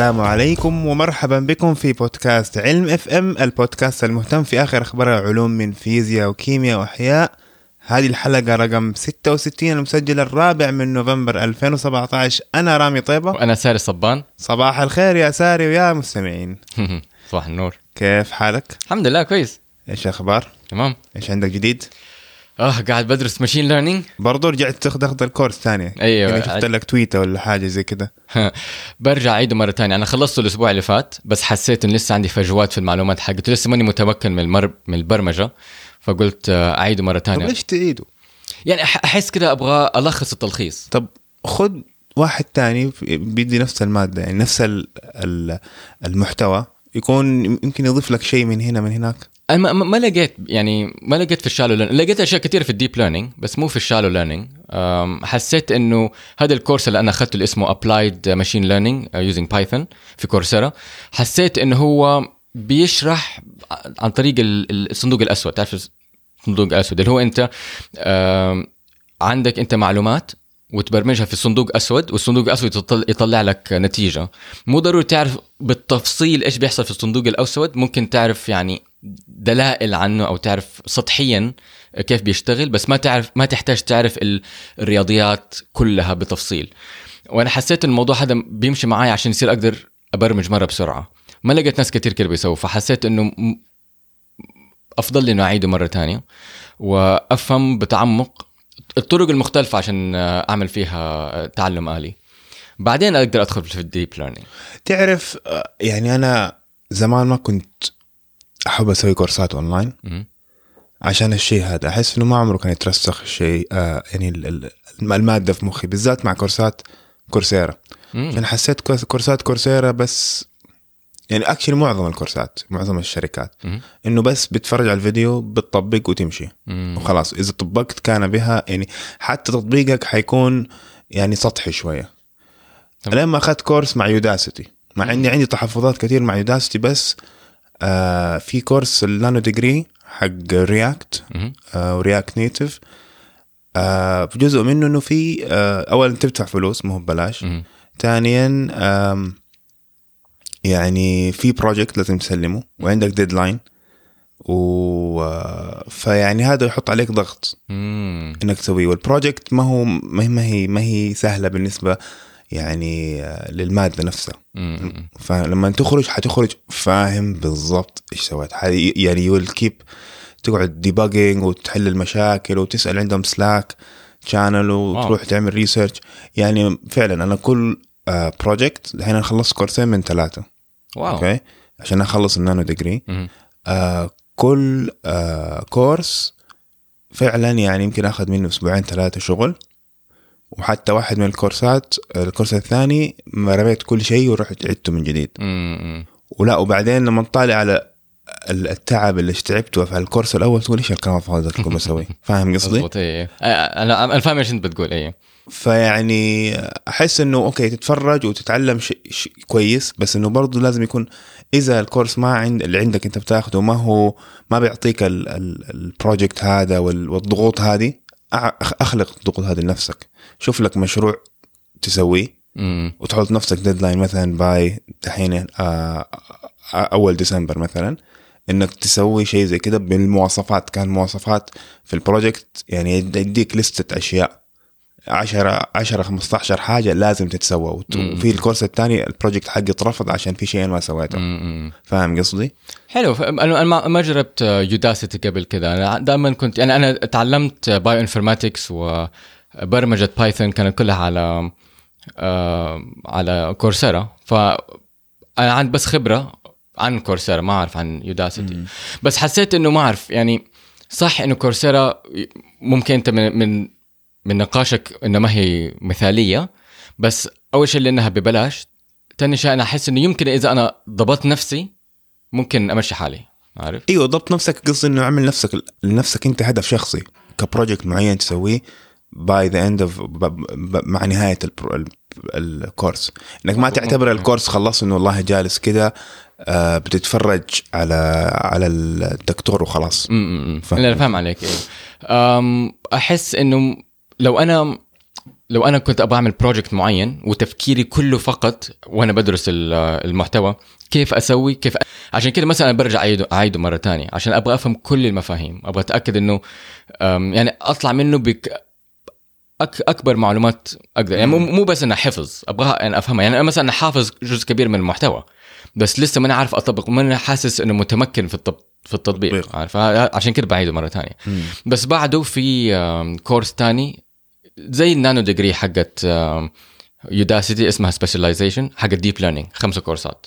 السلام عليكم ومرحبا بكم في بودكاست علم اف ام البودكاست المهتم في آخر أخبار العلوم من فيزياء وكيمياء وأحياء. هذه الحلقة رقم 66 المسجل الرابع من نوفمبر 2017 أنا رامي طيبة. وأنا ساري صبان. صباح الخير يا ساري ويا مستمعين. صباح النور. كيف حالك؟ الحمد لله كويس. إيش الأخبار؟ تمام. إيش عندك جديد؟ آه قاعد بدرس machine learning برضو رجعت تاخذ ال course ثانية. أيوة. يعني شفت لك تويتة ولا حاجة زي كده. برجع أعيده مرة ثانية. أنا خلصته الأسبوع اللي فات بس حسيت إن لسه عندي فجوات في المعلومات حقته لسه ماني متمكن من المر... من البرمجة فقلت آه، أعيده مرة طب ثانية ليش تعيده؟ يعني أحس كده أبغى ألخص التلخيص. طب خد واحد تاني بيدي نفس المادة يعني نفس ال- ال- المحتوى يكون يمكن يضيف لك شيء من هنا من هناك. أنا ما, لقيت يعني ما لقيت في ال shallow learning لقيت أشياء كثير في ال deep learning بس مو في ال shallow learning حسيت إنه هذا ال course اللي أنا أخذته اللي اسمه Applied Machine Learning using Python في Coursera حسيت إنه هو بيشرح عن طريق ال- ال- الصندوق الأسود. تعرف الصندوق الأسود اللي هو أنت عندك أنت معلومات وتبرمجها في صندوق أسود والصندوق الأسود يطل- يطلع لك نتيجة. مو ضروري تعرف بالتفصيل إيش بيحصل في الصندوق الأسود ممكن تعرف يعني دلائل عنه أو تعرف سطحيا كيف بيشتغل بس ما تعرف ما تحتاج تعرف ال- الرياضيات كلها بتفصيل. وأنا حسيت الموضوع هذا بيمشي معي عشان يصير أقدر أبرمج مرة بسرعة. ما لقيت ناس كتير كده بيسووا فحسيت إنه أفضل لي إنه أعيده مرة تانية. وأفهم بتعمق الطرق المختلفة عشان أعمل فيها تعلم آلي. بعدين أقدر أدخل في ال deep learning تعرف يعني أنا زمان ما كنت أحب أسوي كورسات أونلاين عشان الشيء هذا أحس إنه ما عمره كان يترسخ الشيء آه يعني ال- ال- المادة في مخي بالذات مع كورسات Coursera. أنا حسيت course- كورسات Coursera بس يعني actually معظم الكورسات معظم الشركات مم. إنه بس بتفرج على الفيديو بتطبق وتمشي. وخلاص إذا طبقت كان بها يعني حتى تطبيقك حيكون يعني سطحي شوية. لما أخذت course مع Udacity مع إني عندي تحفظات كثير مع Udacity بس آه في course ال nanodegree حق React آه و React Native آه جزء منه إنه في آه أولا تدفع فلوس مو ببلاش. ثانيا آم، يعني في project لازم تسلمه وعندك deadline و آه، فيعني هذا يحط عليك ضغط إنك تسويه. وال project ما هو ما هي ما هي سهلة بالنسبة يعني آه، للمادة نفسها. فلما تخرج حتخرج فاهم بالضبط إيش سويت. يعني you keep تقعد debugging وتحل المشاكل وتسأل عندهم Slack channel وتروح تعمل research يعني فعلا أنا كل project الحين أنا خلصت كورسين من ثلاثة. Wow. Okay؟ عشان أخلص ال nanodegree. آه كل آه course فعلا يعني يمكن أخذ منه أسبوعين ثلاثة شغل. وحتى واحد من الكورسات ال course الثاني ما رميت كل شيء ورحت عدته من جديد. مم. ولا وبعدين لما تطالع على ال- التعب اللي تعبته في ال course الأول تقول إيش الكلام الفاضي ده اللي كنت بسوي؟ فاهم قصدي؟ إيه آه، أنا أنا فاهم إيش أنت بتقول إيه. فيعني أحس إنه okay تتفرج وتتعلم شيء شي كويس بس إنه برضه لازم يكون إذا ال course ما عند اللي عندك أنت بتاخده ما هو ما بيعطيك ال- ال- ال project هذا وال- والضغوط هذه أخلق الضغوط هذه لنفسك. شوف لك مشروع تسويه. وتحط نفسك deadline مثلا by دحين آه، أول ديسمبر مثلا إنك تسوي شيء زي كده بالمواصفات. كان مواصفات في ال project يعني يديك لستة أشياء. 10 10 15 حاجة لازم تتسوى. وفي ال course الثاني ال project حقي اترفض عشان في شيء ما سويته. فاهم قصدي؟ حلو. أنا ما- جربت Udacity قبل كده أنا دائما كنت يعني أنا تعلمت bioinformatics وبرمجه Python كانت كلها على آه، على كورسيرا ف أنا عندي بس خبرة عن كورسيرا ما أعرف عن يوداسيتي بس حسيت إنه ما أعرف يعني صح إنه كورسيرا ممكن أنت من من من نقاشك إنه ما هي مثالية بس أول شيء لانها ببلاش ثاني شيء أنا أحس إنه يمكن إذا أنا ضبطت نفسي ممكن أمشي حالي عارف؟ إيوه ضبط نفسك قصدي إنه اعمل نفسك لنفسك أنت هدف شخصي ك project معين تسويه by the end of مع نهاية ال course إنك ما تعتبر الكورس خلص إنه والله جالس كده آه، بتتفرج على على الدكتور وخلاص. امم لا فاهم عليك إيه. أحس إنه لو أنا لو أنا كنت أبغى أعمل project معين وتفكيري كله فقط وأنا بدرس ال- المحتوى كيف أسوي؟ كيف أ... عشان كده مثلا برجع اعيده أعيده مرة تانية عشان أبغى أفهم كل المفاهيم أبغى أتأكد إنه يعني أطلع منه بك أك أكبر معلومات أقدر. يعني مو مو بس إنه حفظ ابغاها يعني أفهمها. يعني أنا مثلا حافظ جزء كبير من المحتوى بس لسه ماني عارف اطبق وماني حاسس إنه متمكن في الطب في التطبيق. تطبيق. عارف؟ عشان كده بعيده مرة تانية. مم. بس بعده في course تاني زي ال nanodegree حقت Udacity اسمها specialization حق ال deep learning خمسة كورسات.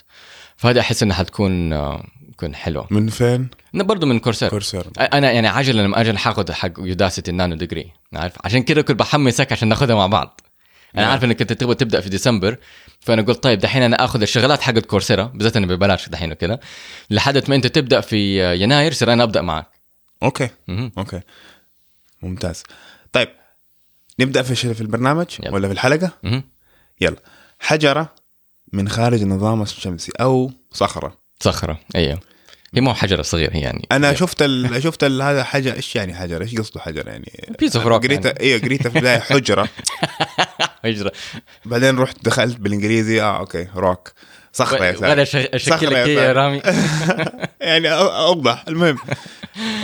فهذا أحس إنها حتكون آه، تكون حلوة. من فين؟ برضه من Coursera. Coursera. أنا يعني عاجل لما أجي حاخذ حق Udacity ال nanodegree عارف؟ عشان كده كنت بحمسك عشان ناخذها مع بعض. أنا نعم. عارف إنك أنت تبغى تبدأ في ديسمبر فأنا قلت طيب دحين أنا آخذ الشغلات حقت Coursera بالذات انه ببلاش دحين وكذا لحد ما أنت تبدأ في يناير صير أنا أبدأ معك. Okay. Okay. ممتاز. نبدأ في في البرنامج يلا. ولا في الحلقة؟ مهم. يلا. حجرة من خارج النظام الشمسي أو صخرة. صخرة أيوه. هي مو حجرة صغيرة هي يعني أنا شفت ال... شفت ال... هذا حاجة إيش يعني حجر؟ إيش قصده حجر يعني؟ Piece of rock قريتها يعني. أيوه قريتها في البداية حجرة. حجرة. بعدين رحت دخلت بالإنجليزي آه أوكي روك صخرة يا ولا ساتر ش- اشكل صخرة لك يا. رامي. يعني أوضح المهم.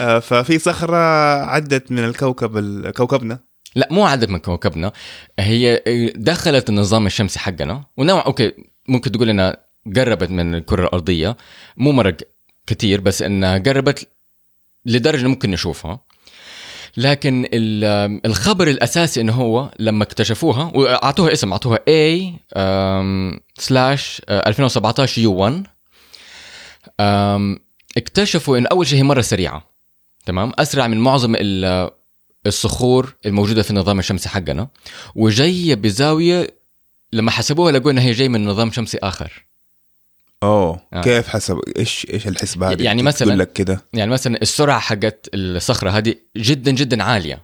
آه، ففي صخرة عدت من الكوكب ال... كوكبنا. لا مو عدد من كوكبنا. هي دخلت النظام الشمسي حقنا. ونوع okay ممكن تقول إنها قربت من الكرة الأرضية. مو مره كثير بس إنها قربت لدرجة ممكن نشوفها. لكن ال- الخبر الأساسي إنه هو لما اكتشفوها وأعطوها اسم أعطوها A slash 2017 U 1 أم، اكتشفوا إن أول شيء هي مرة سريعة. تمام؟ أسرع من معظم الصخور الموجودة في النظام الشمسي حقنا وجاية بزاوية لما حسبوها لقوا إنها هي جاي من نظام شمسي آخر. أوه آه. كيف حسب إيش إيش الحسبه هذه يعني مثلاً- لك كده. يعني مثلا السرعة حقت الصخرة هذه جدا جدا عالية.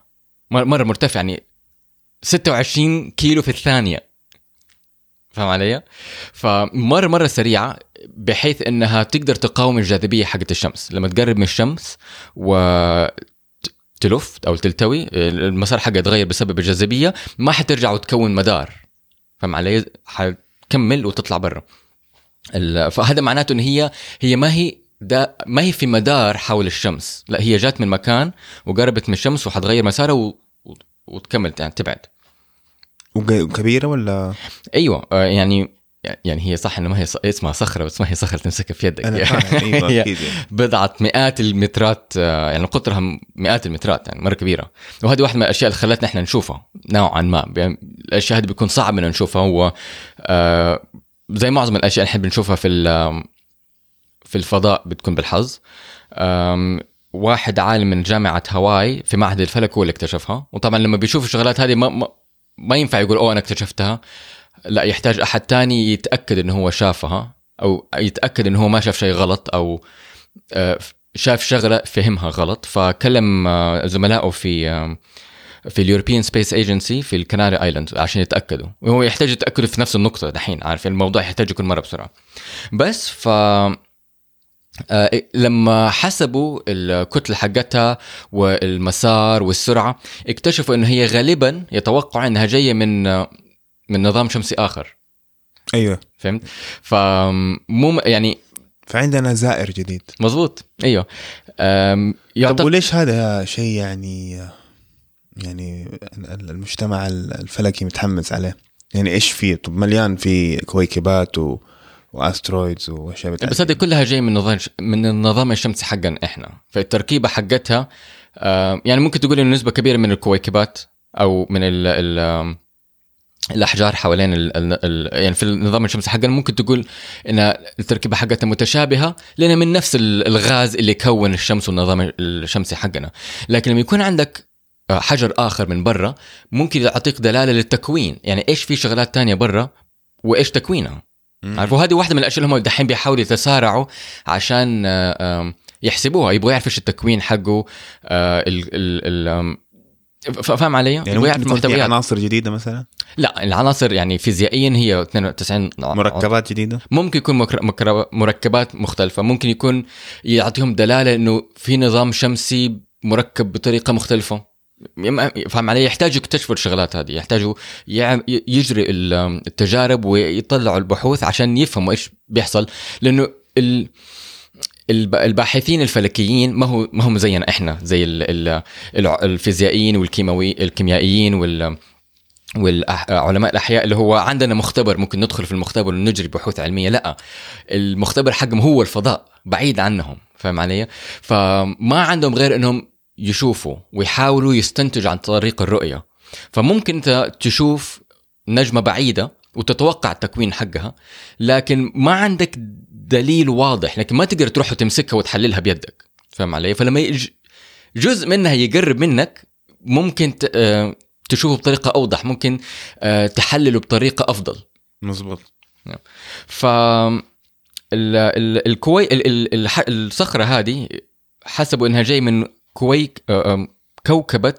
مر- مرة مرتفعة يعني 26 كيلو في الثانية. فاهم علي؟ فمرة مرة سريعة بحيث إنها تقدر تقاوم الجاذبية حقت الشمس. لما تقرب من الشمس و تلف أو تلتوي المسار حقها يتغير بسبب الجاذبية ما حترجع وتكون مدار. فاهم علي؟ حتكمل وتطلع برا. فهذا معناته إن هي هي ما هي ده ما هي في مدار حول الشمس. لا هي جات من مكان وقربت من الشمس وحتغير مسارها و... وتكمل يعني تبعد. وكبيرة ولا؟ أيوه آه، يعني يعني هي صح إنه ما هي. اسمها صخرة بس ما هي صخرة تمسكها في يدك. أنا فاهم أيوه هي يعني. بضعة مئات المترات آه، يعني قطرها مئات المترات يعني مرة كبيرة. وهذه واحدة من الأشياء اللي خلتنا إحنا نشوفها نوعا ما. يعني الأشياء هذه بيكون صعب إنه نشوفها. هو آه، زي معظم الأشياء اللي إحنا بنشوفها في في الفضاء بتكون بالحظ. واحد عالم من جامعة هاواي في معهد الفلك هو اللي اكتشفها. وطبعا لما بيشوف الشغلات هذه ما, ما, ما ينفع يقول oh أنا اكتشفتها. لا يحتاج أحد تاني يتأكد إنه هو شافها أو يتأكد إنه هو ما شاف شيء غلط أو آه، شاف شغلة فهمها غلط. فكلم آه، زملائه في في ال European Space Agency في ال Canary Island عشان يتأكدوا. وهو يحتاج يتأكدوا في نفس النقطة دحين عارف؟ الموضوع يحتاج يكون مرة بسرعة. بس ف آه، لما حسبوا الكتلة حقتها والمسار والسرعة اكتشفوا انه هي غالبا يتوقع إنها جاية من من نظام شمسي آخر. أيوه. فهمت؟ فمو يعني فعندنا زائر جديد. مظبوط أيوه. أم، طب يعتقد وليش هذا شيء يعني يعني ال- المجتمع الفلكي متحمس عليه؟ يعني إيش فيه؟ طب مليان في كويكبات و... وأسترويدز وأشياء بس هذه كلها جاي من نظام من النظام الشمسي حقنا إحنا. فالتركيبة حقتها يعني ممكن تقول إنه نسبة كبيرة من الكويكبات أو من ال ال الأحجار حوالين ال ال ال يعني في النظام الشمسي حقنا ممكن تقول إن التركيبة حقتها متشابهة لأن من نفس ال- الغاز اللي كون الشمس والنظام الشمسي حقنا. لكن لما يكون عندك آه، حجر آخر من برا ممكن يعطيك دلالة للتكوين. يعني إيش في شغلات تانية برا وإيش تكوينها؟ مم. عارف وهذه واحدة من الأشياء اللي هم دحين بيحاولوا يتسارعوا عشان آه، يحسبوها. يبغوا يعرفوا إيش التكوين حقه فاهم علي؟ يعني في المحتويات. عناصر جديدة مثلا؟ لا العناصر يعني فيزيائيا هي 92 مركبات جديدة؟ ممكن يكون مركبات مختلفة. ممكن يكون يعطيهم دلالة إنه في نظام شمسي مركب بطريقة مختلفة. فاهم علي؟ يحتاجوا يكتشفوا الشغلات هذه. يحتاجوا يجري ال- التجارب ويطلعوا البحوث عشان يفهموا إيش بيحصل. لأنه ال الباحثين الفلكيين ما هو ما هم زينا إحنا زي الفيزيائيين والكيماوي الكيميائيين وال والعلماء الأحياء اللي هو عندنا مختبر ممكن ندخل في المختبر ونجري بحوث علمية لا المختبر حقهم هو الفضاء بعيد عنهم فاهم علي؟ فما عندهم غير إنهم يشوفوا ويحاولوا يستنتجوا عن طريق الرؤية. فممكن انت تشوف نجمة بعيدة وتتوقع التكوين حقها لكن ما عندك دليل واضح لكن ما تقدر تروح وتمسكها وتحللها بيدك. فاهم علي؟ فلما يج... جزء منها يقرب منك ممكن ت... آه، تشوفه بطريقة أوضح ممكن آه، تحلله بطريقة أفضل. مزبوط ف ال- ال- الكوي ال- ال- الح- الصخرة هذه حسبوا إنها جاي من كويك آه، كوكبة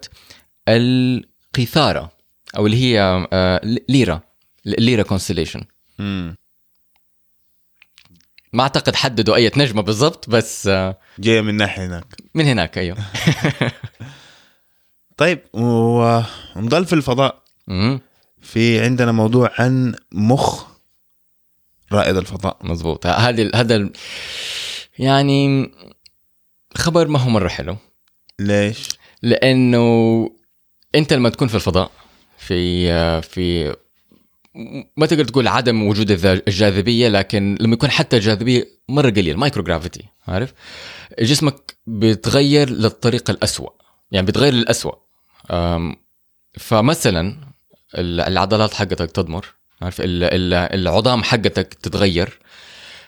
القيثارة أو اللي هي Lyra Lyra constellation مم. ما أعتقد حددوا أي نجمة بالضبط بس جاية من ناحية هناك. من هناك أيوه. طيب ونضل في الفضاء. مم، في عندنا موضوع عن مخ رائد الفضاء. مزبوط هذا هذا يعني خبر ما هو مرة حلو. ليش؟ لأنه أنت لما تكون في الفضاء في في ما تقدر تقول عدم وجود الجاذبية لكن لما يكون حتى الجاذبية مرة قليل microgravity عارف؟ جسمك بيتغير للطريقة الأسوأ يعني بيتغير للأسوأ. أم، فمثلا ال- العضلات حقتك تضمر عارف؟ ال- ال- العظام حقتك تتغير.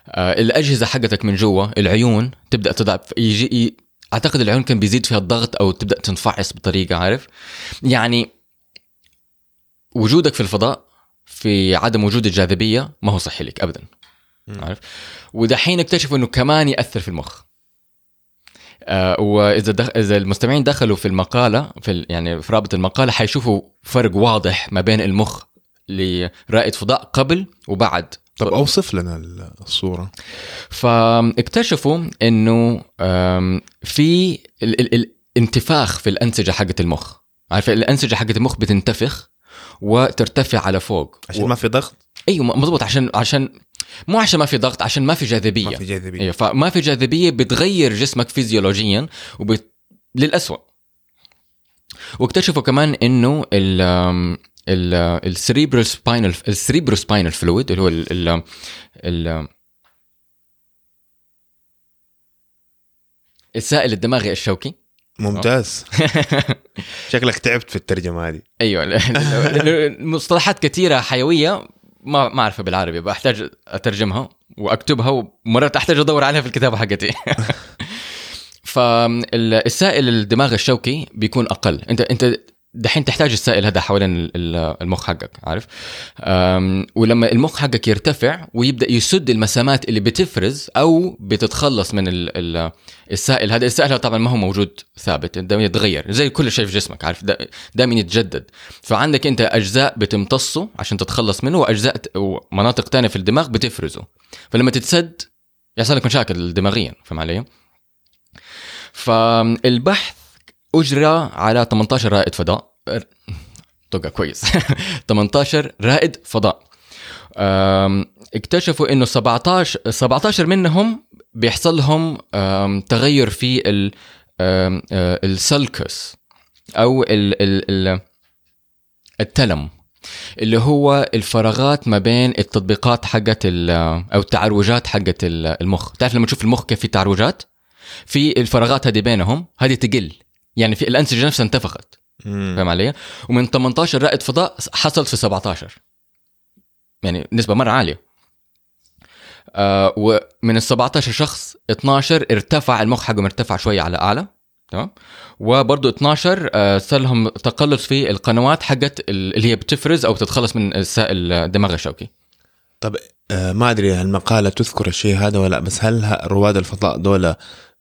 آه، الأجهزة حقتك من جوا العيون تبدأ تضعف يجي أعتقد العيون كان بيزيد فيها الضغط أو تبدأ تنفعص بطريقة عارف؟ يعني وجودك في الفضاء في عدم وجود الجاذبية ما هو صحي لك ابدا. عارف؟ ودحين اكتشفوا إنه كمان يأثر في المخ. آه وإذا دخ... إذا المستمعين دخلوا في المقالة في ال... يعني في رابط المقالة حيشوفوا فرق واضح ما بين المخ لرائد فضاء قبل وبعد. طب أوصف لنا الصورة. فاكتشفوا إنه في ال- ال- الانتفاخ في الأنسجة حقت المخ. عارف الأنسجة حقت المخ بتنتفخ وترتفع على فوق. عشان ما في ضغط؟ أيوه مضبوط عشان عشان مو عشان ما في ضغط عشان ما في جاذبية. ما في جاذبية. أيوه فما في جاذبية بتغير جسمك فيزيولوجيا وبت... للأسوأ. واكتشفوا كمان إنه ال ال ال cerebral spinal ال cerebrospinal fluid اللي هو ال ال ال السائل الدماغي الشوكي ممتاز. شكلك تعبت في الترجمة هذه. أيوه مصطلحات كثيرة حيوية ما ما أعرفها بالعربي بحتاج أترجمها وأكتبها ومرات أحتاج أدور عليها في الكتابة حقتي. فالسائل الدماغ الشوكي بيكون أقل. انت أنت دحين تحتاج السائل هذا حوالين ال- ال- المخ حقك عارف؟ ولما المخ حقك يرتفع ويبدأ يسد المسامات اللي بتفرز أو بتتخلص من ال- ال- السائل هذا السائل هذا طبعا ما هو موجود ثابت دائما يتغير زي كل شيء في جسمك عارف؟ دائما يتجدد. فعندك أنت أجزاء بتمتصه عشان تتخلص منه وأجزاء ومناطق تانية في الدماغ بتفرزه. فلما تتسد يحصل لك مشاكل دماغيا فاهم علي؟ فالبحث أجرى على 18 رائد فضاء. طقة كويس. 18 رائد فضاء. اكتشفوا إنه 17 17 منهم بيحصل لهم تغير في ال أه، السلكس أو ال ال ال التلم اللي هو الفراغات ما بين التطبيقات حقت أو التعرجات حقت ال- المخ. تعرف لما تشوف المخ كيف في تعرجات في الفراغات هذه بينهم. هذه تقل. يعني في الأنسجة نفسها انتفخت. فاهم علي؟ ومن 18 رائد فضاء حصلت في 17 يعني نسبة مرة عالية. آه ومن ال 17 شخص 12 ارتفع المخ حقهم ارتفع شوية على أعلى. تمام؟ وبرضه 12 آه صار لهم تقلص في القنوات حقت ال- اللي هي بتفرز أو بتتخلص من السائل الدماغ الشوكي. طب آه ما أدري المقاله تذكر الشيء هذا ولا بس هل رواد الفضاء دول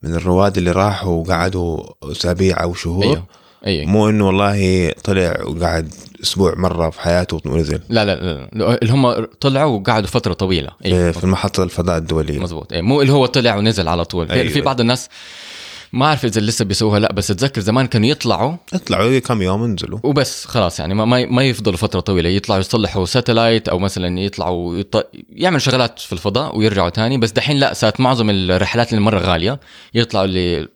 من الرواد اللي راحوا وقعدوا أسابيع أو شهور. أيوه. أيوه. مو إنه والله طلع وقعد أسبوع مرة في حياته ونزل لا لا لا, اللي هم طلعوا وقعدوا فترة طويلة. في- في المحطة الفضاء الدولية. مزبوط إيه، مو اللي هو طلع ونزل على طول. في, أيوة. في بعض الناس ما أعرف إذا لسه بيسووها لا بس أتذكر زمان كانوا يطلعوا. اطلعوا كم يوم انزلوا. وبس خلاص يعني ما ما يفضلوا فترة طويلة. يطلعوا يصلحوا ساتلايت أو مثلا يطلعوا يط... يعمل شغلات في الفضاء ويرجعوا تاني. بس دحين لا صارت معظم الرحلات اللي مرة غالية. يطلعوا ل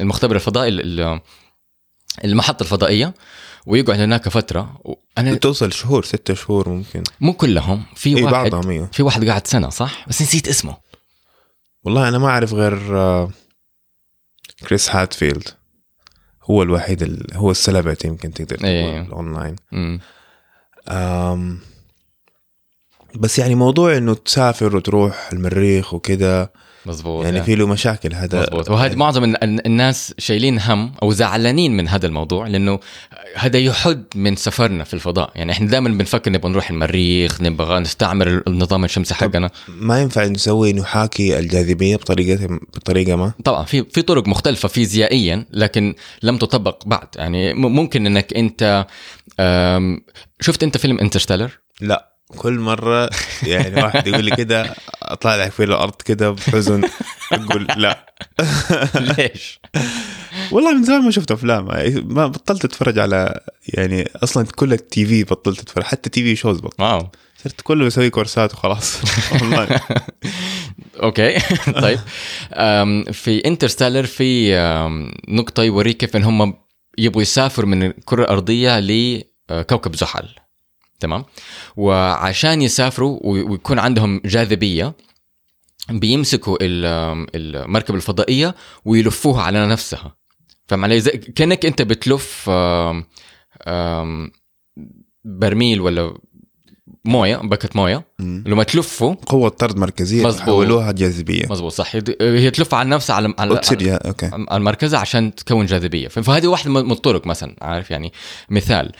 المختبر الفضائي ال- المحطة الفضائية ويقعد هناك فترة. أنا توصل شهور ستة شهور ممكن. مو كلهم في اي واحد بعضهم أيوه في واحد قاعد سنة صح؟ بس نسيت اسمه. والله أنا ما أعرف غير آه، كريس هادفيلد هو الوحيد ال... هو ال celebrity يمكن تقدر إيه. تقول اونلاين امم أم بس يعني موضوع إنه تسافر وتروح المريخ وكده مزبوط يعني في له مشاكل هذا. مزبوط وهذا معظم الن- الن- الناس شايلين هم أو زعلانين من هذا الموضوع لأنه هذا يحد من سفرنا في الفضاء. يعني إحنا دائما بنفكر نبغى نروح المريخ نبغى نستعمر النظام الشمسي حقنا. ما ينفع نسوي نحاكي الجاذبية بطريقة بطريقة ما؟ طبعا في في طرق مختلفة فيزيائيا لكن لم تطبق بعد. يعني ممكن إنك أنت شفت أنت فيلم انترستيلر لا. كل مرة يعني واحد يقول لي كده أطلع لك في الأرض كده بحزن أقول لا. ليش؟ والله من زمان ما شفت أفلام. ما بطلت أتفرج على يعني أصلا كل ال TV بطلت أتفرج حتى TV shows بطلت. wow. صرت كله بسوي كورسات وخلاص. والله. okay. طيب. في Interstellar في نقطة يوريك كيف إن هم يبغوا يسافروا من الكرة الأرضية لكوكب زحل. تمام؟ وعشان يسافروا ويكون عندهم جاذبية بيمسكوا ال- المركبة الفضائية ويلفوها على نفسها. فاهم علي؟ كأنك أنت بتلف برميل ولا موية باكت موية. لما تلفه قوة طرد مركزية. حولوها جاذبية. مظبوط صح. هي- تلف على نفسها على على axis okay. على مركزها عشان تكون جاذبية. فهذه واحدة من الطرق مثلا عارف يعني؟ مثال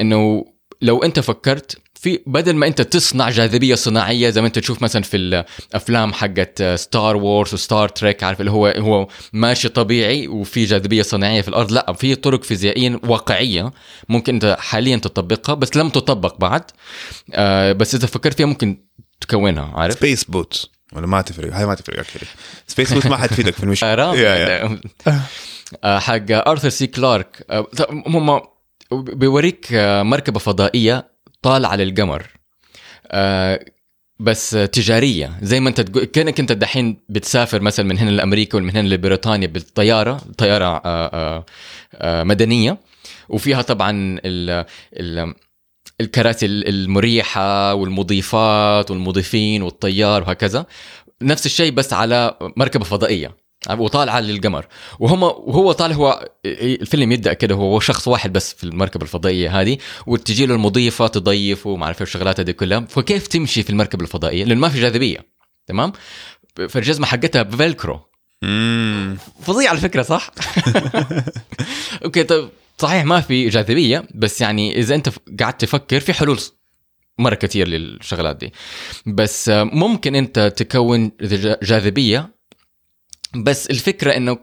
إنه لو انت فكرت في بدل ما انت تصنع جاذبية صناعية زي ما انت تشوف مثلا في الأفلام حقت Star Wars و Star Trek عارف اللي هو هو ماشي طبيعي وفي جاذبية صناعية في الأرض. لا في طرق فيزيائيه واقعية ممكن انت حاليا تطبقها بس لم تطبق بعد. آه بس إذا فكرت فيها ممكن تكونها عارف؟ space boot ولا ما تفرق. هاي ما تفرق actually space boot ما حتفيدك في المشكلة آه،. آه، حق ارثر سي كلارك هم بيوريك آه، مركبة فضائية طالعة للقمر. آه، بس تجارية. زي ما انت تقول كأنك انت دحين بتسافر مثلا من هنا لأمريكا ومن هنا لبريطانيا بالطيارة طيارة آه، مدنية. وفيها طبعا ال ال الكراسي المريحة والمضيفات والمضيفين والطيار وهكذا. نفس الشيء بس على مركبة فضائية. وطالعة للقمر. وهم وهو طالع هو الفيلم يبدأ كده هو شخص واحد بس في المركبة الفضائية هذه وتجي له المضيفة تضيفه وما أعرف الشغلات هذه كلها. فكيف تمشي في المركبة الفضائية؟ لأنه ما في جاذبية تمام؟ فالجزمة حقتها بفلكرو. فظيع على فكرة صح؟ أوكي طيب صحيح ما في جاذبية بس يعني إذا أنت قعدت تفكر في حلول مرة كثير للشغلات دي. بس آه، ممكن أنت تكون جا- جاذبية بس الفكرة إنه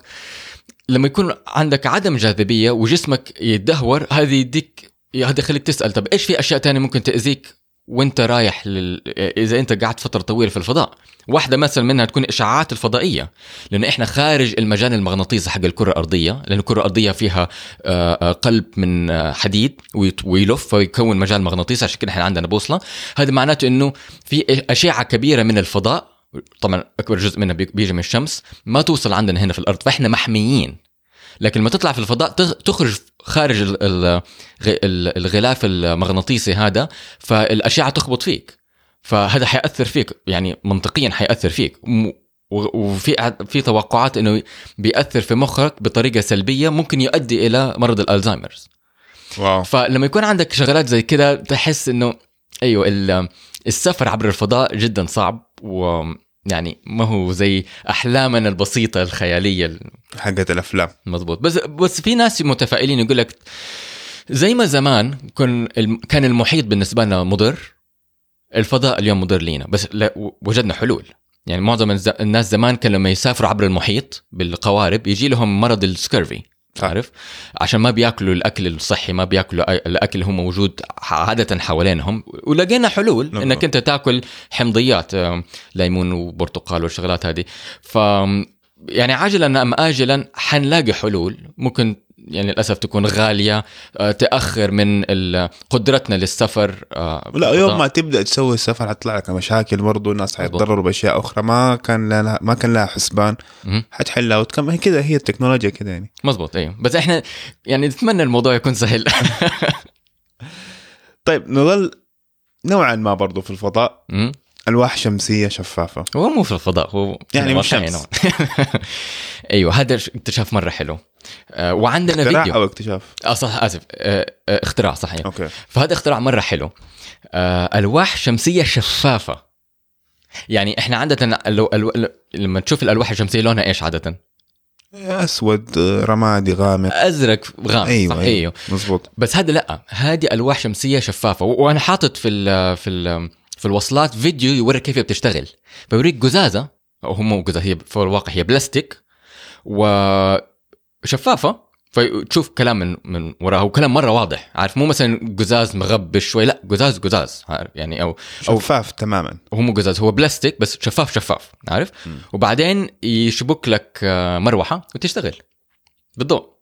لما يكون عندك عدم جاذبية وجسمك يتدهور هذه يديك هذا يخليك تسأل طب إيش في أشياء تانية ممكن تأذيك وأنت رايح لل... إذا أنت قعدت فترة طويلة في الفضاء؟ واحدة مثلا منها تكون اشعاعات الفضائية لأن إحنا خارج المجال المغناطيسي حق الكرة الأرضية لأن الكرة الأرضية فيها آه، آه، قلب من آه، حديد ويلف ويكون مجال مغناطيسي عشان كده إحنا عندنا بوصلة. هذا معناته إنه في أشعة كبيرة من الفضاء طبعا أكبر جزء منها بي- بيجي من الشمس ما توصل عندنا هنا في الأرض فإحنا محميين. لكن لما تطلع في الفضاء تخ- تخرج خارج الغلاف المغناطيسي هذا فالأشعة تخبط فيك. فهذا حيأثر فيك يعني منطقيا حيأثر فيك. وفي في توقعات إنه بيأثر في مخك بطريقة سلبية ممكن يؤدي إلى مرض الألزهايمرز. واو. فلما يكون عندك شغلات زي كده تحس إنه أيوه ال- السفر عبر الفضاء جدا صعب ويعني ما هو زي أحلامنا البسيطة الخيالية حقت الأفلام. مزبوط بس بس في ناس متفائلين يقول لك زي ما زمان كن كان المحيط بالنسبة لنا مضر الفضاء اليوم مضر لينا بس وجدنا حلول. يعني معظم الناس زمان كان لما يسافروا عبر المحيط بالقوارب يجي لهم مرض السكيرفي صح. عارف عشان ما بياكلوا الأكل الصحي ما بياكلوا الأكل اللي هو موجود عادة حوالينهم ولقينا حلول نعم. إنك أنت تاكل حمضيات ليمون وبرتقال والشغلات هذه ف يعني عاجلا أم اجلا حنلاقي حلول ممكن يعني للأسف تكون غالية آه، تأخر من قدرتنا للسفر آه، لا يوم ما تبدأ تسوي السفر حتطلع لك مشاكل برضو الناس حيتضرروا بأشياء أخرى ما كان لها ما كان لها حسبان. حتحلها وتكمل كذا هي التكنولوجيا كذا يعني. مزبوط أيوه. بس إحنا يعني نتمنى الموضوع يكون سهل. طيب نظل نوعا ما برضو في الفضاء. الواح شمسية شفافة. هو مو في الفضاء هو يعني مش شمس. أيوه هذا اكتشاف مرة حلو. آه، وعندنا اختراع فيديو. أو اكتشاف؟ آه صح آسف. آه، آه، اختراع صحيح. okay. فهذا اختراع مرة حلو. آه، الواح شمسية شفافة. يعني إحنا عادة لو ألو... لما تشوف الألواح الشمسية لونها إيش عادة؟ أسود رمادي غامق. أزرق غامق أيوه صح؟ أيوه. أيوه. مزبوط بس هذا لأ هذه ألواح شمسية شفافة. وأنا حاطط في ال في ال في الوصلات فيديو يوريك كيف بتشتغل. بيوريك قزازه أو هو مو قزازه هي في الواقع هي بلاستيك وشفافه فتشوف كلام من من وراها وكلام مرة واضح. عارف مو مثلا قزاز مغبش شوي لا قزاز قزاز عارف يعني أو شفاف تماما. هو مو قزاز هو بلاستيك بس شفاف شفاف. عارف؟ مم. وبعدين يشبك لك آه، مروحة وتشتغل. بالضوء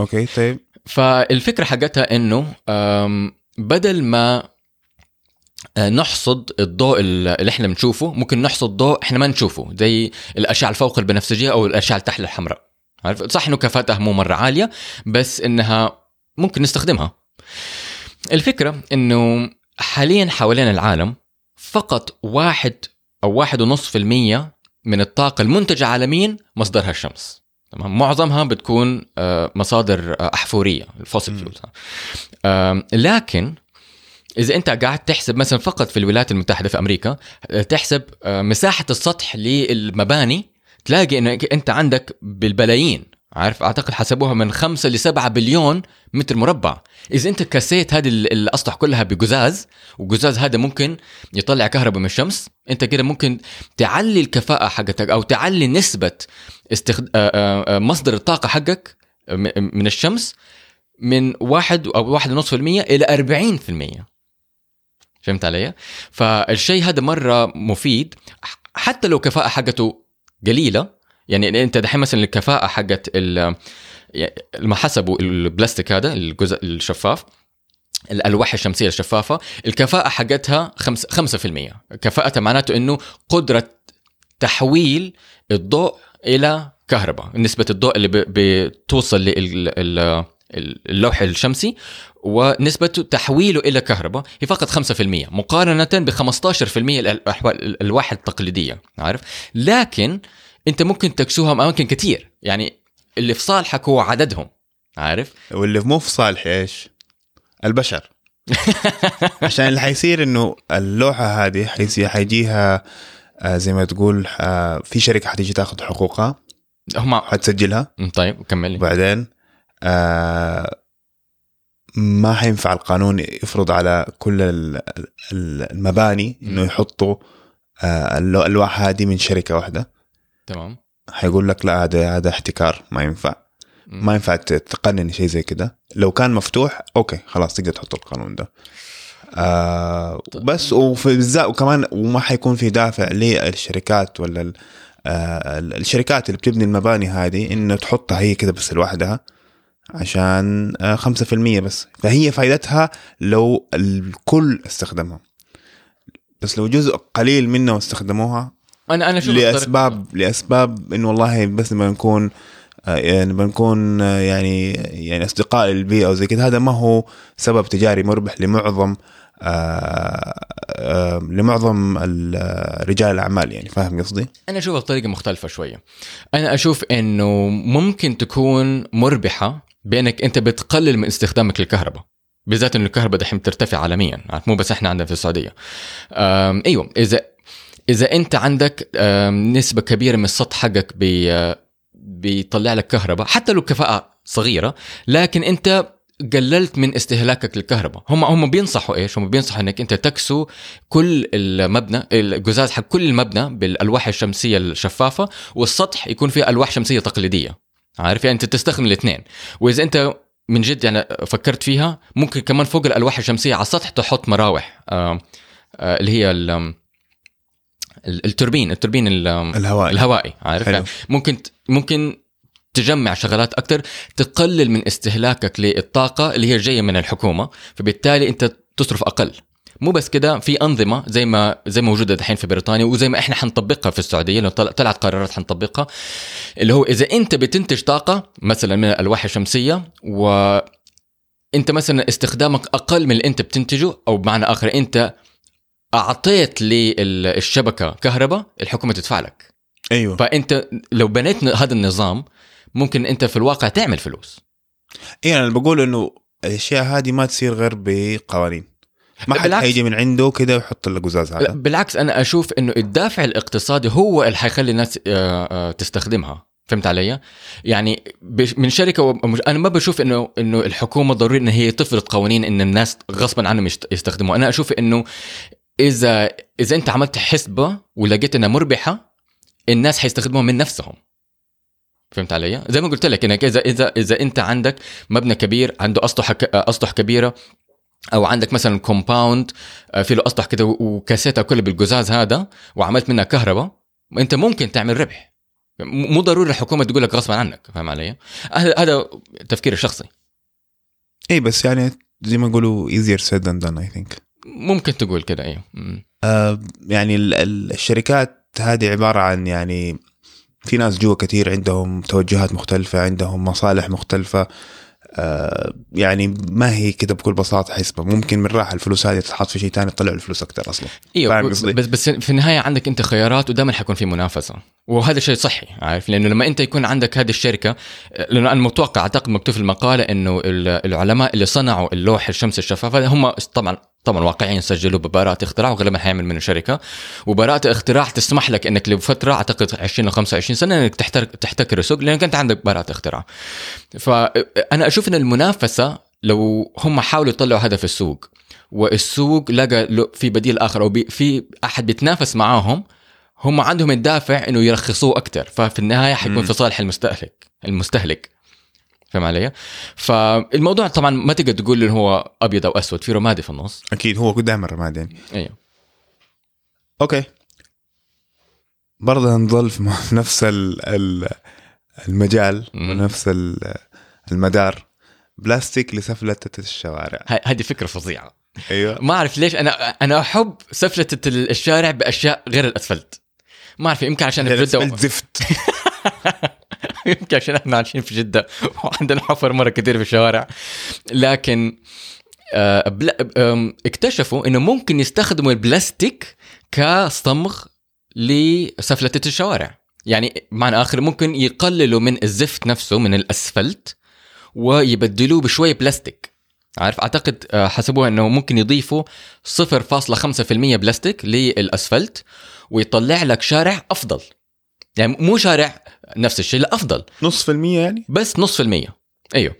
okay طيب. فالفكرة حقتها إنه بدل ما نحصد الضوء اللي إحنا بنشوفه. ممكن نحصد ضوء إحنا ما نشوفه زي الأشعة الفوق البنفسجيه أو الأشعة تحت الحمراء. عارف؟ صح إنه كفاءتها مو مرة عالية بس إنها ممكن نستخدمها. الفكرة إنه حاليا حوالين العالم فقط واحد أو واحد ونص في المية من الطاقة المنتجة عالميا مصدرها الشمس. تمام؟ معظمها بتكون آه، مصادر آه، أحفورية ال fossil. fuels. لكن إذا أنت قاعد تحسب مثلا فقط في الولايات المتحدة في أمريكا آه، تحسب آه، مساحة السطح للمباني تلاقي انك أنت عندك بالبلايين عارف؟ أعتقد حسبوها من 5 ل 7 بليون متر مربع. إذا أنت كسيت هذه ال- الأسطح كلها بقزاز وقزاز هذا ممكن يطلع كهرباء من الشمس أنت كده ممكن تعلي الكفاءة حقتك أو تعلي نسبة استخد... آه، مصدر الطاقة حقك من الشمس من واحد أو واحد ونص في المية إلى أربعين في المية. فهمت علي؟ فالشيء هذا مرة مفيد حتى لو كفاءة حقته قليلة. يعني أنت دحين مثلا الكفاءة حقت يعني لما حسبوا البلاستيك هذا الجزء الشفاف الألواح الشمسية الشفافة الكفاءة حقتها 5 5% كفاءتها معناته إنه قدرة تحويل الضوء إلى كهرباء. نسبة الضوء اللي بتوصل للوح الشمسي ونسبة تحويله إلى كهرباء هي فقط 5% مقارنة ب 15% الأحوال الألواح التقليدية عارف؟ لكن أنت ممكن تكسوها أماكن كتير يعني اللي في صالحك هو عددهم عارف؟ واللي مو في صالح إيش؟ البشر. عشان اللي حيصير إنه اللوحة هذه حيصير حيجيها آه، زي ما تقول آه، في شركة حتيجي تاخذ حقوقها هم حتسجلها. طيب كمل وبعدين آه، ما حينفع القانون يفرض على كل ال- ال- المباني إنه. يحطوا آه، الالواح هذه من شركة واحدة. تمام. حيقول لك لا هذا هذا احتكار ما ينفع. ما ينفع تقنن شيء زي كده. لو كان مفتوح أوكي خلاص تقدر تحط القانون ده. آه بس وفي بالذات وكمان وما حيكون في دافع للشركات ولا ال- آه الشركات اللي بتبني المباني هذه إنه تحطها هي كده بس لوحدها. عشان آه 5% بس. فهي فائدتها لو الكل استخدمها. بس لو جزء قليل منه استخدموها أنا أنا شوف لاسباب لأسباب إنه والله بس نبغى نكون آه، يعني نبغى نكون آه، يعني يعني أصدقاء للبيئة وزي كذا هذا ما هو سبب تجاري مربح لمعظم آه، آه، لمعظم ال- آه، رجال الأعمال يعني. فاهم قصدي؟ أنا اشوفها بطريقه مختلفة شوية. أنا أشوف إنه ممكن تكون مربحة بأنك أنت بتقلل من استخدامك للكهرباء بالذات انه الكهرباء دحين بترتفع عالميا؟ مو بس إحنا عندنا في السعودية. أيوه إذا إذا أنت عندك نسبة كبيرة من السطح حقك بي بيطلع لك كهرباء حتى لو كفاءة صغيرة لكن أنت قللت من استهلاكك للكهرباء. هم هم بينصحوا إيش؟ هم بينصحوا إنك أنت تكسو كل المبنى القزاز حق كل المبنى بالألواح الشمسية الشفافة والسطح يكون فيه ألواح شمسية تقليدية. عارف؟ يعني انت تستخدم الاثنين. وإذا انت من جد يعني فكرت فيها ممكن كمان فوق الألواح الشمسية على السطح تحط مراوح آه آه اللي هي ال- ال- التوربين التوربين ال- الهوائي. الهوائي عارف؟ حلو. يعني ممكن ممكن تجمع شغلات أكثر تقلل من استهلاكك للطاقة اللي هي جاية من الحكومة فبالتالي أنت تصرف أقل. مو بس كده في أنظمة زي ما زي ما موجودة دحين في بريطانيا وزي ما إحنا حنطبقها في السعودية لو طل- طلعت قرارات حنطبقها اللي هو إذا أنت بتنتج طاقة مثلا من الألواح الشمسية و انت مثلا استخدامك أقل من اللي أنت بتنتجه أو بمعنى آخر أنت أعطيت للشبكة كهرباء الحكومة تدفع لك. أيوه. فأنت لو بنيت هذا النظام ممكن أنت في الواقع تعمل فلوس. إيه أنا بقول إنه الأشياء هذه ما تصير غير بقوانين. ما حد. حيجي من عنده كده ويحط لك قزاز لا، هذا بالعكس أنا أشوف إنه الدافع الاقتصادي هو اللي حيخلي الناس آه، آه، تستخدمها فهمت علي؟ يعني من شركة أنا ما بشوف إنه إنه الحكومة ضروري إن هي تفرض قوانين إن الناس غصبا عنهم يستخدموها، أنا أشوف إنه إذا إذا أنت عملت حسبة ولقيت إنها مربحة الناس حيستخدموها من نفسهم. فهمت علي؟ زي ما قلت لك إنك إذا إذا إذا أنت عندك مبنى كبير عنده أسطح أسطح كبيرة أو عندك مثلا كومباوند في له أسطح كده وكاسيتها كلها بالقزاز هذا وعملت منها كهرباء أنت ممكن تعمل ربح. مو ضروري الحكومة تقول لك غصبا عنك فاهم علي؟ هذا تفكيري الشخصي. إيه بس يعني زي ما يقولوا easier said than done I think. ممكن تقول كده أيوه. آه يعني ال- ال- الشركات هذه عبارة عن يعني في ناس جوا كثير عندهم توجهات مختلفة عندهم مصالح مختلفة. آه يعني ما هي كده بكل بساطة حسبة. ممكن من راح الفلوس هذه تتحط في شيء ثاني تطلع الفلوس أكثر أصلا. إيوه؟ بس بس في النهاية عندك أنت خيارات ودائما حيكون في منافسة. وهذا شيء صحي عارف؟ لأنه لما أنت يكون عندك هذه الشركة لأنه أنا متوقع أعتقد مكتوب في المقالة إنه ال- العلماء اللي صنعوا اللوح الشمس الشفاف هذا هم طبعا طبعا واقعيا سجلوا ببراءة اختراع وغالبا حيعمل منه شركة وبراءة اختراع تسمح لك إنك لفترة أعتقد 20 ل 25 سنة إنك تحتكر السوق لانك انت عندك براءة اختراع. فانا أشوف إن المنافسة لو هم حاولوا يطلعوا في السوق والسوق لقى في بديل آخر أو في أحد بيتنافس معاهم هم عندهم الدافع إنه يرخصوه أكثر ففي النهاية حيكون. في صالح المستهلك المستهلك فاهم علي؟ فالموضوع طبعا ما تقدر تقول إنه هو أبيض أو أسود في رمادي في النص. أكيد هو دائما رماد يعني. أيوه أوكي. برضه نظل في نفس ال- ال- المجال. ونفس ال- المدار. بلاستيك لسفلتة الشوارع. هذه فكرة فظيعة. أيوه. ما أعرف ليش أنا أنا أحب سفلته الشارع بأشياء غير الأسفلت. ما أعرف يمكن عشان جده زفت. يمكن عشان إحنا عايشين في جدة وعندنا حفر مرة كثير في الشوارع. لكن آه، اكتشفوا إنه ممكن يستخدموا البلاستيك كصمغ لسفلته الشوارع. يعني معنى آخر ممكن يقللوا من الزفت نفسه من الأسفلت ويبدلوه بشوية بلاستيك. عارف؟ أعتقد آه، حسبوها إنه ممكن يضيفوا 0.5% بلاستيك للأسفلت ويطلع لك شارع أفضل. يعني مو شارع نفس الشيء لا أفضل. نص في المية يعني؟ بس نص في المية. أيوه.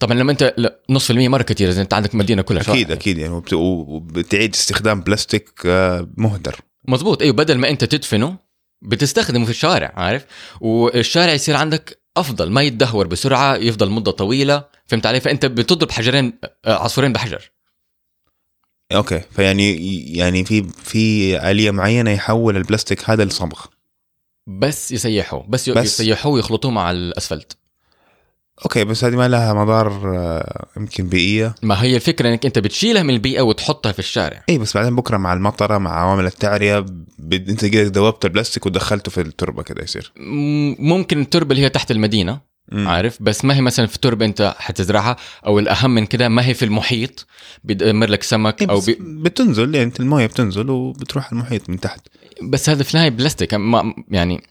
طبعا لما أنت نص في المية مرة كثير إذا أنت عندك مدينة كلها أكيد شوارع. أكيد يعني وبت- وبتعيد استخدام بلاستيك آه، مهدر. مزبوط أيوه بدل ما أنت تدفنه بتستخدمه في الشارع عارف؟ والشارع يصير عندك أفضل ما يتدهور بسرعة يفضل مدة طويلة فهمت علي؟ فأنت بتضرب حجرين آه، عصفورين بحجر. okay. فيعني يعني في في آلية معينة يحول البلاستيك هذا لصمغ. بس يسيحوه بس, بس. يسيحوه ويخلطوه مع الأسفلت. okay بس هذه ما لها مضار آه، يمكن بيئية. ما هي الفكرة إنك أنت بتشيلها من البيئة وتحطها في الشارع. اي بس بعدين بكرة مع المطرة مع عوامل التعرية بد... أنت كده دوبت البلاستيك ودخلته في التربة كده يصير. م- ممكن التربة اللي هي تحت المدينة مم. عارف؟ بس ما هي مثلا في تربه أنت حتزرعها أو الأهم من كده ما هي في المحيط بيدمر لك سمك إيه أو بي... بتنزل يعني أنت الموية بتنزل وبتروح المحيط من تحت. بس هذا في النهايه بلاستيك. ما يعني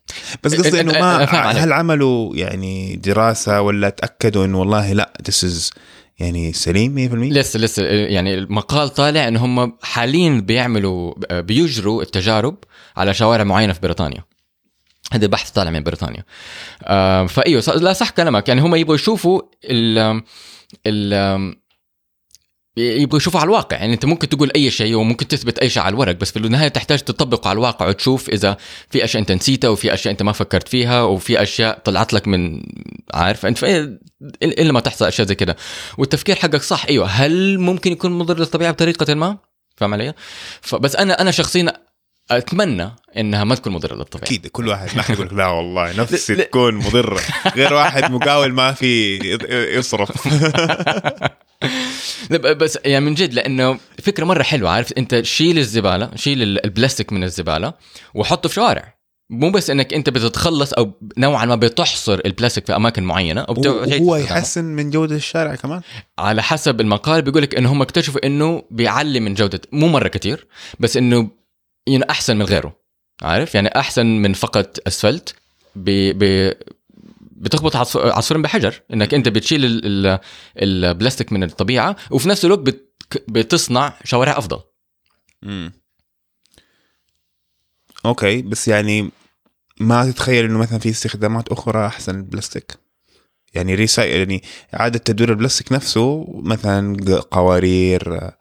بس قصدي إنه ما. هل عملوا يعني دراسة ولا تأكدوا إنه والله لا this is يعني سليم 100% لسه لسه يعني المقال طالع ان هم حاليا بيعملوا بيجروا التجارب على شوارع معينة في بريطانيا. هذا بحث طالع من بريطانيا. آه فإيوه لا صح كلامك. يعني هم يبغوا يشوفوا ال ال يبغوا يشوفوا على الواقع. يعني أنت ممكن تقول أي شيء وممكن تثبت أي شيء على الورق بس في النهاية تحتاج تطبقه على الواقع وتشوف إذا في أشياء أنت نسيتها وفي أشياء أنت ما فكرت فيها وفي أشياء طلعت لك من عارف؟ أنت في- إلا ما تحصل أشياء زي كده. والتفكير حقك صح أيوه. هل ممكن يكون مضر للطبيعة بطريقة ما؟ فاهم علي؟ فبس أنا أنا شخصيا أتمنى إنها ما تكون مضرة للطبيعه أكيد كل واحد ما حيقول لا والله نفسي. تكون مضرة. غير واحد مقاول ما في يصرف. بس يعني من جد لأنه فكرة مرة حلوة عارف؟ أنت شيل الزبالة شيل ال- البلاستيك من الزبالة وحطه في شوارع. مو بس إنك أنت بتتخلص أو نوعا ما بتحصر البلاستيك في أماكن معينة أو بت- وهو بتستخدمه. يحسن من جودة الشارع كمان. على حسب المقال بيقول لك إنه هم اكتشفوا إنه بيعلي من جودة مو مرة كتير بس إنه يعني أحسن من غيره عارف؟ يعني أحسن من فقط أسفلت ب ب بتخبط عصف- عصفورين بحجر إنك أنت بتشيل ال- ال- البلاستيك من الطبيعة وفي نفس الوقت بت بتصنع شوارع أفضل. امم أوكي بس يعني ما تتخيل إنه مثلا في استخدامات أخرى أحسن للبلاستيك يعني ريساي يعني إعادة تدوير البلاستيك نفسه مثلا قوارير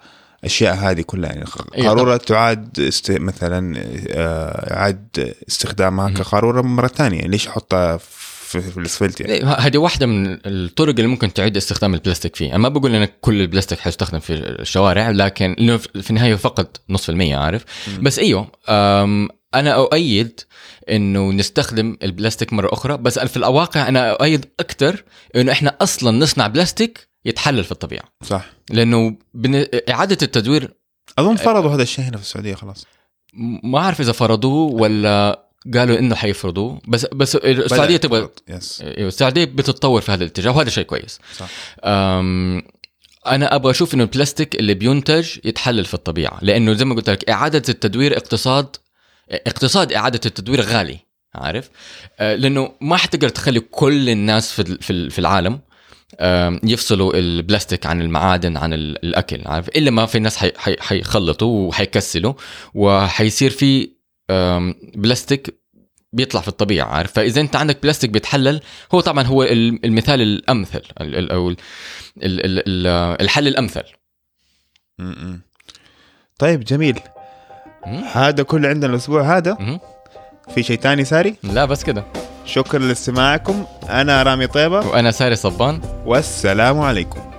اشياء هذه كلها. يعني إيه قارورة تعاد است... مثلا آه، اعاد استخدامها كقارورة مرة ثانية. ليش أحطها في, في الأسفلت يعني؟ إيه، هذه واحدة من الطرق اللي ممكن تعيد استخدام البلاستيك فيه. أنا ما بقول انك كل البلاستيك حيستخدم في الشوارع لكن لأنه في النهاية فقط نصف المية عارف؟ بس إيوه أنا أؤيد إنه نستخدم البلاستيك مرة أخرى. بس في الواقع أنا أؤيد أكثر إنه إحنا أصلا نصنع بلاستيك يتحلل في الطبيعة. صح. لأنه بن... إعادة التدوير أظن فرضوا هذا الشيء هنا في السعودية خلاص. ما أعرف إذا فرضوه ولا قالوا إنه حيفرضوه بس بس السعودية تبغى. يس أيوة، السعودية بتتطور في هذا الاتجاه وهذا شيء كويس. صح. أم، أنا أبغى أشوف إنه البلاستيك اللي بينتج يتحلل في الطبيعة لأنه زي ما قلت لك إعادة التدوير اقتصاد اقتصاد إعادة التدوير غالي عارف؟ أه، لأنه ما حتقدر تخلي كل الناس في في ال- في العالم يفصلوا البلاستيك عن المعادن عن ال- الأكل عارف؟ إلا ما في ناس حي- حي- حيخلطوا وحيكسلوا وحيصير في بلاستيك بيطلع في الطبيعة عارف؟ فإذا أنت عندك بلاستيك بيتحلل هو طبعا هو ال- المثال الأمثل ال- ال- أو ال- ال- ال- ال- الحل الأمثل. طيب جميل. هذا كله عندنا الأسبوع هذا. في شيء تاني ساري؟ لا بس كده. شكرا لاستماعكم. أنا رامي طيبة. وأنا ساري صبان. والسلام عليكم.